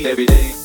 Smoke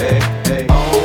hey, hey. Oh.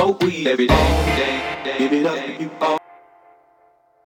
Smoke weed every day. Give it up if you